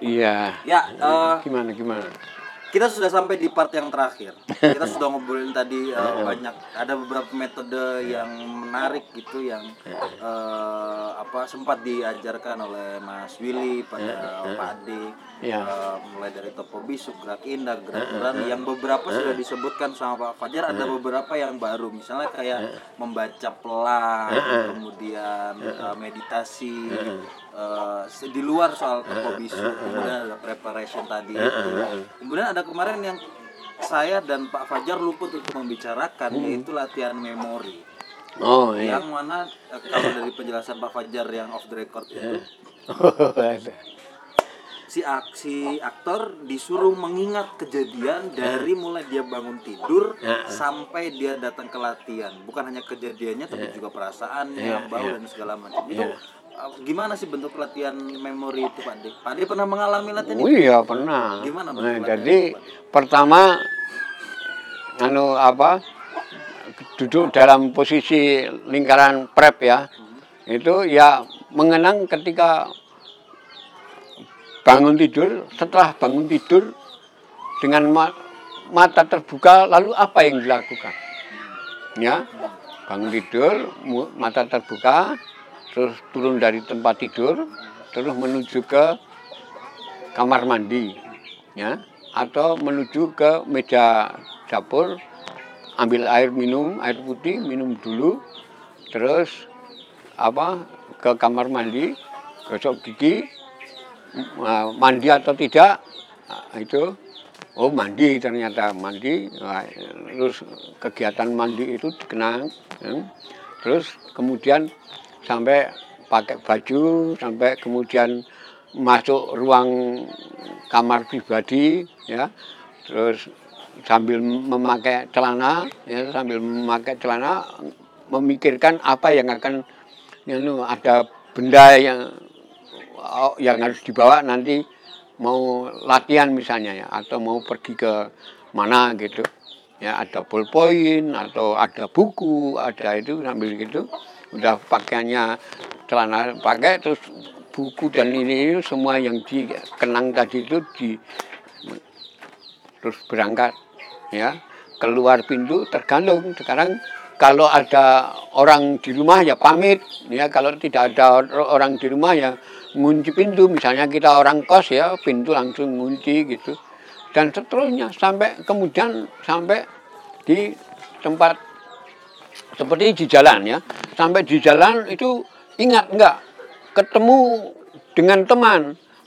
Iya. Ya, eh, Gimana gimana? kita sudah sampai di part yang terakhir. Kita sudah ngobrolin tadi eh, banyak ada beberapa metode yang menarik gitu yang eh, apa sempat diajarkan oleh Mas Willy pada Pak Ade. Eh, mulai dari topo bisuk, gerak indah, gerak berani yang beberapa sudah disebutkan sama Pak Fajar ada beberapa yang baru. Misalnya kayak membaca pelan, kemudian eh, meditasi eh, di luar soal topo bisuk, kemudian ada preparation tadi. Itu. Kemudian ada kemarin yang saya dan Pak Fajar luput untuk membicarakan yaitu latihan memori. Oh iya. Yang mana eh, kalau dari penjelasan Pak Fajar yang off the record itu si aksi aktor disuruh mengingat kejadian dari mulai dia bangun tidur sampai dia datang ke latihan. Bukan hanya kejadiannya tapi juga perasaannya bau dan segala macam. Itu uh, gimana sih bentuk latihan memori itu Pak De? Pak De pernah mengalami latihan Oh itu? iya pernah. Gimana? Nah, jadi pertama anu apa duduk dalam posisi lingkaran prep ya itu ya mengenang ketika bangun tidur setelah bangun tidur dengan ma- mata terbuka lalu apa yang dilakukan ya bangun tidur mata terbuka terus turun dari tempat tidur terus menuju ke kamar mandi ya atau menuju ke meja dapur ambil air minum air putih minum dulu terus apa ke kamar mandi gosok gigi eh, mandi atau tidak Nah, itu oh mandi ternyata mandi Nah, terus kegiatan mandi itu dikenang ya. terus kemudian sampai pakai baju sampai kemudian masuk ruang kamar pribadi ya. Terus sambil memakai celana ya sambil memakai celana memikirkan apa yang akan ya, ada benda yang yang harus dibawa nanti mau latihan misalnya ya atau mau pergi ke mana gitu. Ya ada ballpoint atau ada buku ada itu sambil gitu udah pakaiannya celana pakai terus buku dan ini semua yang dikenang tadi itu di terus berangkat ya. Keluar pintu tergantung. Sekarang kalau ada orang di rumah ya pamit. Ya kalau tidak ada or- orang di rumah ya ngunci pintu. Misalnya kita orang kos ya pintu langsung ngunci gitu. Dan seterusnya. Sampai kemudian sampai di tempat seperti di jalan ya. Sampai di jalan itu ingat enggak ketemu dengan teman.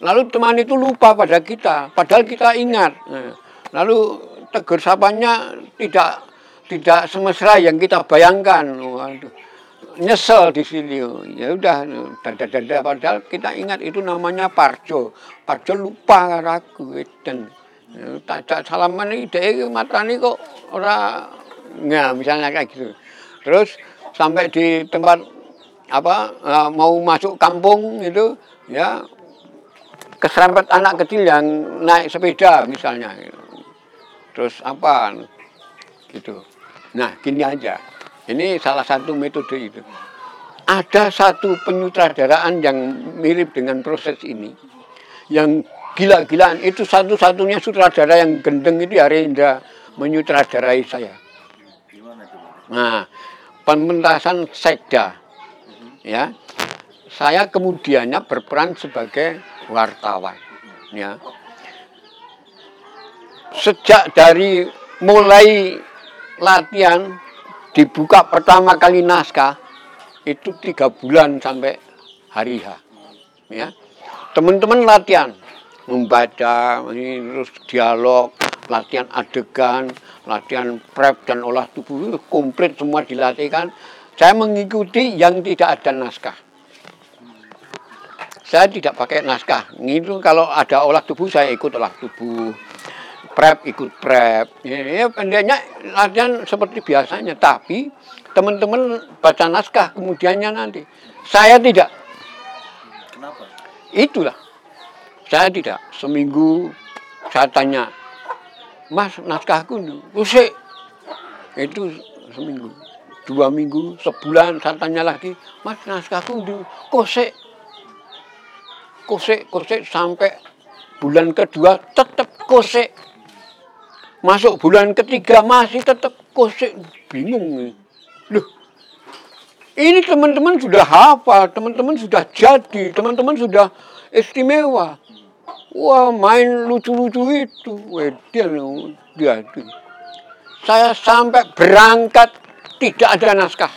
Lalu teman itu lupa pada kita padahal kita ingat. Nah, lalu tegur sapanya tidak tidak semesra yang kita bayangkan. Waduh nyesel di sini. Ya udah dada dada padahal kita ingat itu namanya parjo. Parjo lupa aku dan tak tak salaman ini dia matani kok ora nggak misalnya kayak gitu terus sampai di tempat apa eh, mau masuk kampung itu ya keserempet anak kecil yang naik sepeda misalnya terus apa gitu. Nah gini aja. Ini salah satu metode itu. Ada satu penyutradaraan yang mirip dengan proses ini yang gila-gilaan. Itu satu-satunya sutradara yang gendeng itu ya Rendra menyutradarai saya? Nah, pementasan sekda, ya, saya kemudiannya berperan sebagai wartawan, ya. Sejak dari mulai latihan dibuka pertama kali naskah itu tiga bulan sampai hari H, ya. Teman-teman latihan membaca, ini terus dialog, latihan adegan, latihan prep dan olah tubuh itu komplit semua dilatihkan. Saya mengikuti yang tidak ada naskah. Saya tidak pakai naskah. Itu kalau ada olah tubuh saya ikut olah tubuh. Prep ikut prep. Ya, ya pendeknya latihan seperti biasanya. Tapi teman-teman baca naskah kemudiannya nanti. Saya tidak. Kenapa? Itulah. Saya tidak. Seminggu saya tanya, Mas naskahku nih, usik. Itu seminggu. Dua minggu, sebulan saya tanya lagi, Mas naskahku nih, kosek. Kosek, kosek sampai bulan kedua tetap kosek. Masuk bulan ketiga masih tetap kosek. Bingung nih. Loh, ini teman-teman sudah hafal, teman-teman sudah jadi, teman-teman sudah istimewa. Wah, main lucu-lucu itu. Wedan jadi. Saya sampai berangkat tidak ada naskah.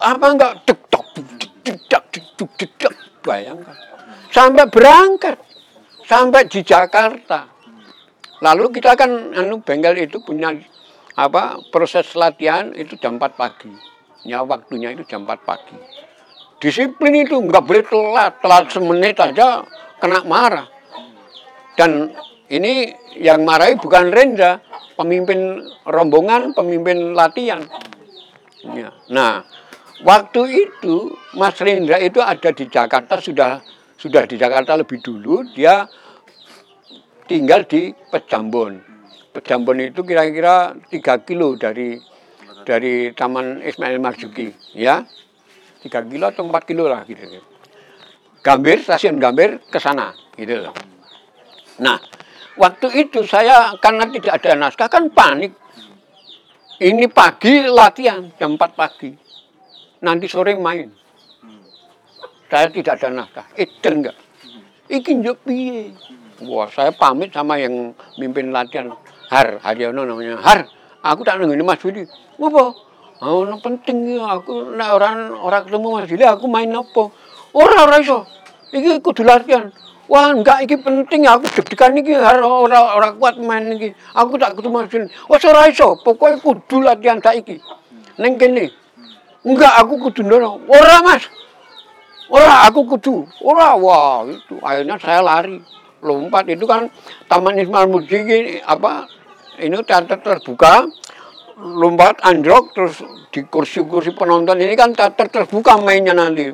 Apa enggak tok dek dek tok bayangkan. Sampai berangkat sampai di Jakarta. Lalu kita kan anu bengkel itu punya apa proses latihan itu jam 4 pagi. Ya waktunya itu jam 4 pagi. Disiplin itu nggak boleh telat, telat semenit aja kena marah. Dan ini yang marahi bukan Rendra, pemimpin rombongan, pemimpin latihan. Ya. Nah, waktu itu Mas Rendra itu ada di Jakarta sudah sudah di Jakarta lebih dulu, dia tinggal di Pejambon. Pejambon itu kira-kira 3 kilo dari dari Taman Ismail Marzuki, ya. 3 kilo atau 4 kilo lah gitu. Gambir, stasiun Gambir ke sana, gitu. Nah, waktu itu saya karena tidak ada naskah kan panik. Ini pagi latihan jam 4 pagi. Nanti sore main. Saya tidak ada naskah. Eden enggak. Iki njuk piye? Wah, saya pamit sama yang mimpin latihan. Har, Haryono namanya. Har, aku tak nunggu Mas Willy. Apa? Oh, no penting ya. Aku nek orang orang ketemu Mas Willy, aku main apa? Ora ora iso. Iki kudu latihan. Wah, enggak iki penting aku deg-degan iki ora ora kuat main iki. Aku tak ketemu Mas Willy. Wes ora iso, pokoke kudu latihan saiki. Ning kene. Enggak, aku kudu ndono. Ora, Mas. Ora, aku kudu. Ora, wah, itu akhirnya saya lari. Lompat itu kan Taman Ismail Marzuki apa ini teater terbuka lompat anjlok terus di kursi-kursi penonton ini kan teater terbuka mainnya nanti.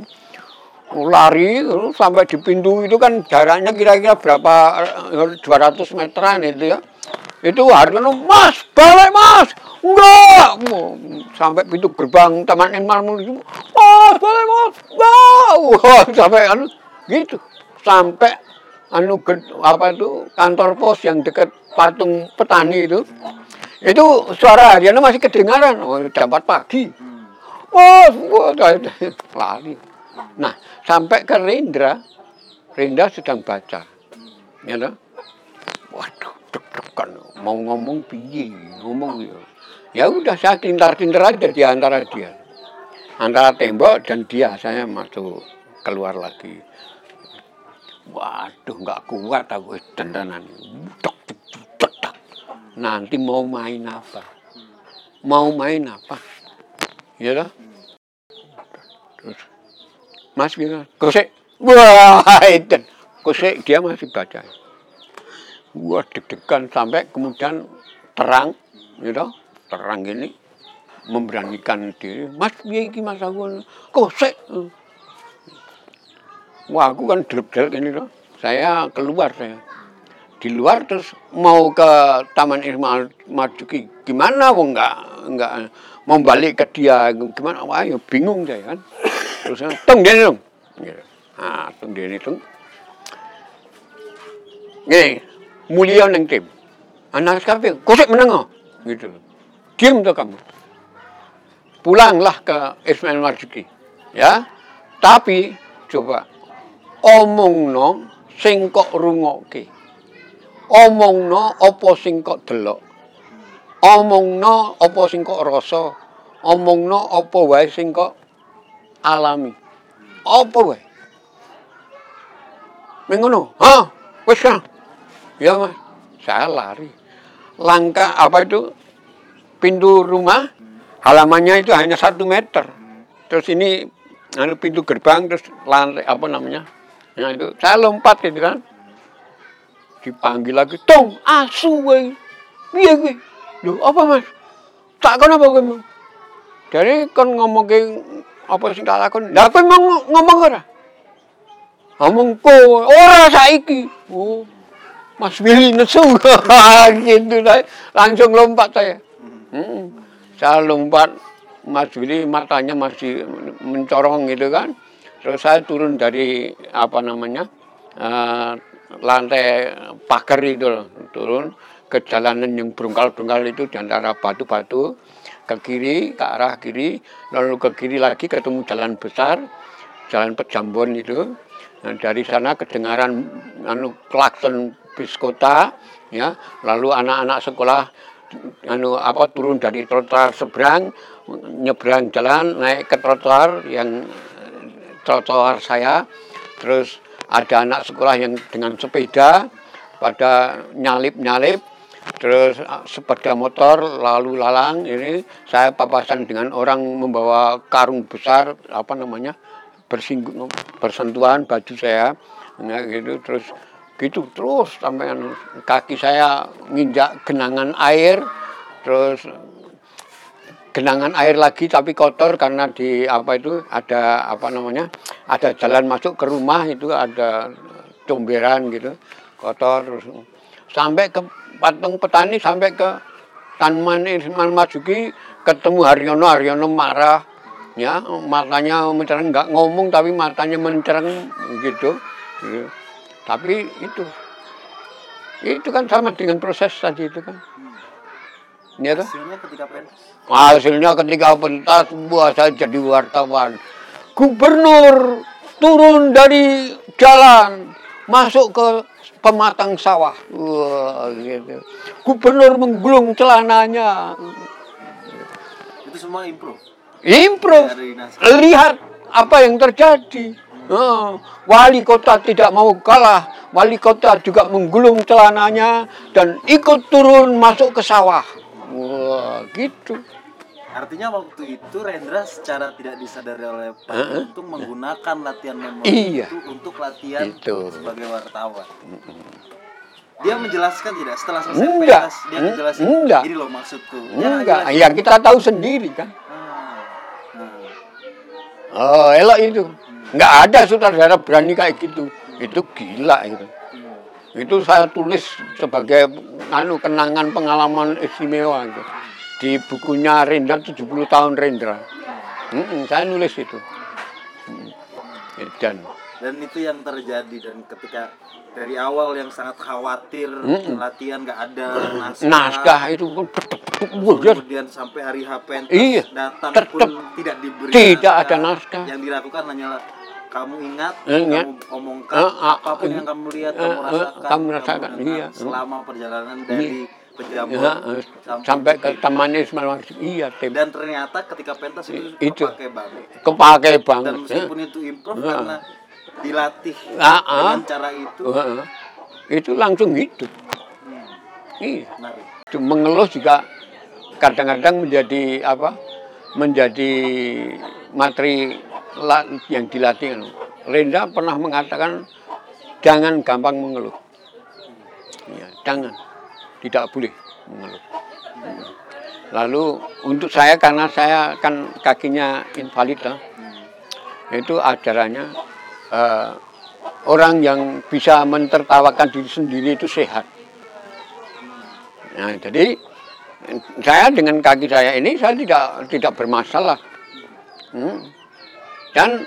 Lari terus sampai di pintu itu kan jaraknya kira-kira berapa eh, 200 meteran itu ya. Itu Hartono mas balik mas! Enggak! Sampai pintu gerbang taman Ismail itu mas balik mas! Enggak! Sampai anu gitu. Sampai anu apa itu kantor pos yang dekat patung petani itu itu suara Haryono masih kedengaran. Oh, jam 4 pagi. Wah wah lari nah sampai ke Rendra Rendra sedang baca. Ya toh? waduh deg-degan. Mau ngomong piye? Ngomong ya. Ya udah saya tintar-tintar aja di antara dia. Antara tembok dan dia saya masuk keluar lagi. Waduh, nggak kuat aku wis dandanan. Nanti mau main apa? Mau main apa? Ya toh? Terus Mas bilang, kosek. Wah, itu. Kosek dia masih baca. Wah, deg-degan sampai kemudian terang, ya toh? Terang gini memberanikan diri. Mas, piye iki Mas aku kosek. Wah, aku kan delep-delep ini loh. Saya keluar saya. Di luar terus mau ke Taman Ismail Marzuki. Gimana wong enggak enggak mau balik ke dia gimana? Wah, ya bingung saya kan. Terus tung dene dong. Gitu. Nah, tung dene tung. Mulia neng tim. Anak kafe, kosek menengah. Gitu. Diam tuh kamu. Pulanglah ke Ismail Marzuki. Ya. Tapi coba omongno sing kok rungokke. Omongno apa sing kok delok. Omongno apa sing kok rasa. Omongno apa wae sing kok alami. Apa wae? Mengono. Ha, wis. Ya, Mas. Saya lari. Langkah apa itu? Pintu rumah halamannya itu hanya satu meter. Terus ini anu pintu gerbang terus lantai apa namanya? Nah itu saya lompat gitu kan. Dipanggil lagi, "Tong, asu kowe." Piye kowe? Lho, apa Mas? Tak kon apa kowe? Dari kon ngomong ke apa sing tak lakon. Lah kowe mau ng- ngomong ora? Ngomong kowe, ora saiki. Oh. Mas Willy nesu gitu lah. Langsung lompat saya. Hmm. Saya lompat Mas Willy matanya masih mencorong gitu kan. Terus saya turun dari apa namanya eh, lantai pagar itu turun ke jalanan yang berungkal-berungkal itu di antara batu-batu ke kiri ke arah kiri lalu ke kiri lagi ketemu jalan besar jalan Pejambon itu. Nah, dari sana kedengaran anu klakson bis kota ya. Lalu anak-anak sekolah anu apa turun dari trotoar seberang nyebrang jalan naik ke trotoar yang trotoar saya. Terus ada anak sekolah yang dengan sepeda pada nyalip-nyalip terus ah, sepeda motor lalu lalang ini saya papasan dengan orang membawa karung besar apa namanya bersinggung bersentuhan baju saya nah, gitu terus gitu terus sampai anu, kaki saya nginjak genangan air terus genangan air lagi tapi kotor karena di apa itu ada apa namanya ada jalan masuk ke rumah itu ada comberan gitu kotor sampai ke patung petani sampai ke Taman Ismail Marzuki ketemu Haryono Haryono marah. Ya matanya mencereng nggak ngomong tapi matanya mencereng gitu, gitu. tapi itu itu kan sama dengan proses tadi itu kan ya toh? hasilnya ketika pentas hasilnya ketika pentas buah saya jadi wartawan gubernur turun dari jalan masuk ke pematang sawah. Wah, gitu. Gubernur menggulung celananya. itu semua improve Improve. Lihat apa yang terjadi. Oh, wali kota tidak mau kalah. Wali kota juga menggulung celananya dan ikut turun masuk ke sawah. Wah, gitu. Artinya waktu itu Rendra secara tidak disadari oleh Pak Heeh. Untung menggunakan latihan memori Iya. itu untuk latihan Itu. sebagai wartawan. Dia menjelaskan tidak setelah selesai Enggak. pentas dia En- menjelaskan enggak. ini loh maksudku. Ya, Enggak, jelasin. ya kita tahu sendiri kan. Ah, nah. Oh, elok itu. Enggak ada sutradara berani kayak gitu. Itu gila itu. Hmm. Itu saya tulis sebagai anu kenangan pengalaman istimewa itu. Di bukunya Rendra 70 tahun Rendra. Mm-mm, saya nulis itu. Mm. Dan Dan itu yang terjadi dan ketika dari awal yang sangat khawatir Mm-mm. latihan nggak ada naskah, naskah itu Wah, kemudian sampai hari H pentas Iya, datang tetep pun tidak diberi tidak ada naskah. yang dilakukan hanyalah kamu ingat, Ingat. kamu omongkan Eh, ah, apa pun eh, yang kamu lihat, eh, kamu eh, rasakan, kamu rasakan, dengar iya. selama perjalanan dari Pejambon ya, eh, sampai ke Taman Ismail Marzuki. Iya, tem. dan ternyata ketika pentas itu, Itu. pakai banget Kepake dan banget. ya. meskipun itu improv Ah. karena dilatih ah. dengan cara itu Heeh. Itu langsung hidup. hmm, Iya. menarik. Itu mengeluh juga kadang-kadang menjadi apa? Menjadi materi yang dilatih. Renda pernah mengatakan jangan gampang mengeluh. Ya, jangan. Tidak boleh mengeluh. Lalu untuk saya karena saya kan kakinya invalid lah, itu ajarannya eh, orang yang bisa mentertawakan diri sendiri itu sehat. Nah, jadi saya dengan kaki saya ini saya tidak tidak bermasalah. Hmm. Dan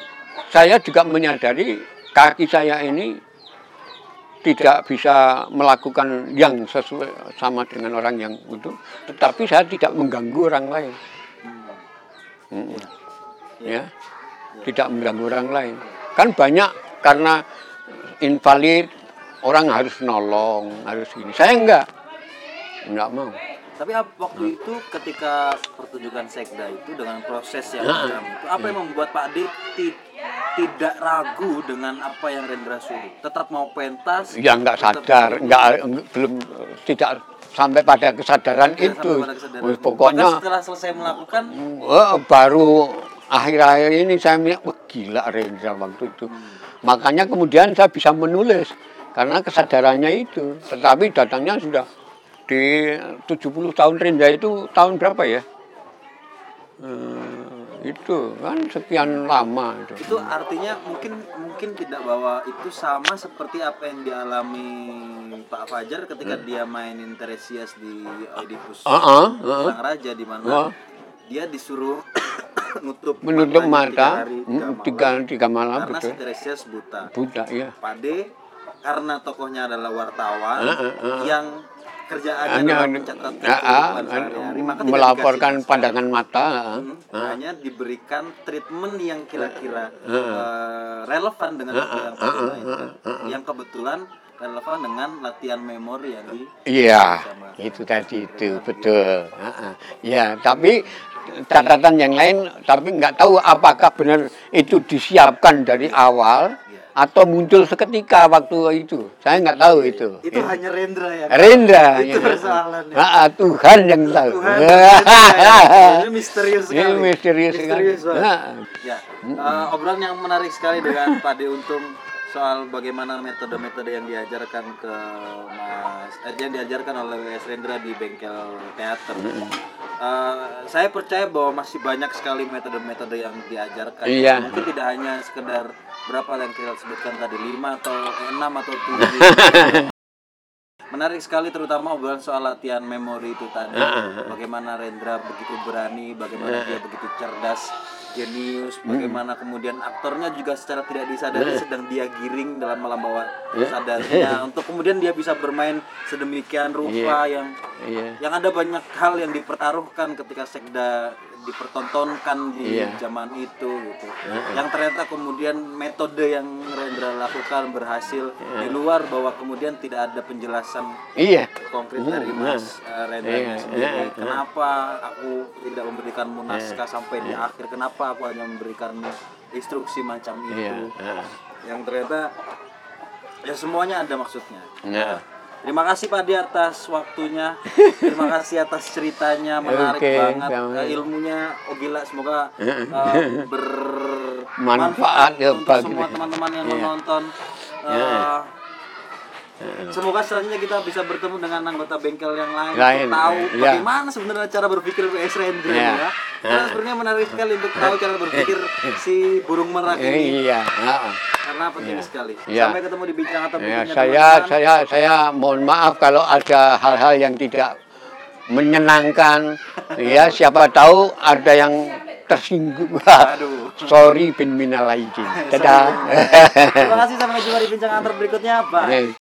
saya juga menyadari kaki saya ini tidak bisa melakukan yang sesuai sama dengan orang yang itu, tetapi saya tidak mengganggu orang lain. Hmm. Ya, tidak mengganggu orang lain. Kan banyak karena invalid orang harus nolong, harus ini. Saya enggak, enggak mau. Tapi ap- waktu itu ketika pertunjukan sekda itu dengan proses yang Nah. itu, apa yang membuat Pak D ti- tidak ragu dengan apa yang Rendra suruh? Tetap mau pentas? Ya tetap- sadar, enggak belum tidak sampai pada kesadaran tidak itu. pada kesadaran. Pokoknya Bahkan setelah selesai melakukan Wah, baru akhir-akhir ini saya melihat, wah gila Rendra waktu itu. Makanya kemudian saya bisa menulis karena kesadarannya itu. Tetapi datangnya sudah di 70 tahun Rendra itu tahun berapa ya? Eh, itu kan sekian lama itu. itu artinya mungkin mungkin tidak bahwa itu sama seperti apa yang dialami Pak Fajar ketika dia mainin Teresias di Oedipus Hmm. Ah, ah, ah. Sang Raja di mana Ah. dia disuruh nutup Menutup mata tiga hari, mm, tiga tiga malam. tiga malam karena betul. si Teresias buta Buddha ya. Pak D karena tokohnya adalah wartawan Ah, ah, ah. yang adalah mencatat ah, ah, melaporkan pandangan mata Hmm, ah. hanya diberikan treatment yang kira-kira eh, relevan dengan yang yang kebetulan relevan dengan latihan memori yang di Iya, itu tadi itu betul. Ya, tapi catatan yang lain, tapi nggak tahu apakah benar itu disiapkan dari awal atau muncul seketika waktu itu. Saya nggak tahu itu. itu hanya Rendra ya Rendra. itu ya. persoalannya ah, Tuhan yang tahu. Tuhan ya. ini misterius sekali Ini misterius sekali. Misterius banget. Ah. Ya, eh, obrolan yang menarik sekali dengan Pak De Untung soal bagaimana metode-metode yang diajarkan ke Mas, eh, yang diajarkan oleh WS Rendra di bengkel teater. Eh, saya percaya bahwa masih banyak sekali metode-metode yang diajarkan. Iya. Mungkin tidak hanya sekedar berapa yang kita sebutkan tadi lima atau enam atau tujuh. Menarik sekali terutama obrolan soal latihan memori itu tadi. Bagaimana Rendra begitu berani, bagaimana dia begitu cerdas, jenius, bagaimana kemudian aktornya juga secara tidak disadari sedang dia giring dalam malam bawah sadarnya. Untuk kemudian dia bisa bermain sedemikian rupa yang Iya. yang ada banyak hal yang dipertaruhkan ketika sekda dipertontonkan di Iya. zaman itu gitu. Yang ternyata kemudian metode yang Rendra lakukan berhasil di luar bahwa kemudian tidak ada penjelasan Iya. konkret dari Mas uh, Rendra Iya, sendiri. iya, iya. Kenapa aku tidak memberikanmu naskah sampai di akhir? Kenapa aku hanya memberikanmu instruksi macam itu? Iya. Yang ternyata ya semuanya ada maksudnya. Nah. Terima kasih Pak Di atas waktunya. Terima kasih atas ceritanya menarik Oke, banget. sama. Eh, ilmunya oh gila semoga eh, Manfaat bermanfaat ya untuk bagi- semua teman-teman yang Iya. menonton. Eh, Semoga selanjutnya kita bisa bertemu dengan anggota bengkel yang lain, Lain, untuk tahu iya. bagaimana sebenarnya cara berpikir PS Rendra Iya. ya. Karena sebenarnya menarik sekali untuk tahu cara berpikir si burung merak ini Iya. karena penting Iya. sekali. Iya. Sampai ketemu di bincang atau Ya, saya saya saya mohon maaf kalau ada hal-hal yang tidak menyenangkan. Ya, siapa tahu ada yang tersinggung. Aduh. Sorry bin minal aidin. Dadah. Terima kasih sampai jumpa di bincang antar berikutnya, Pak.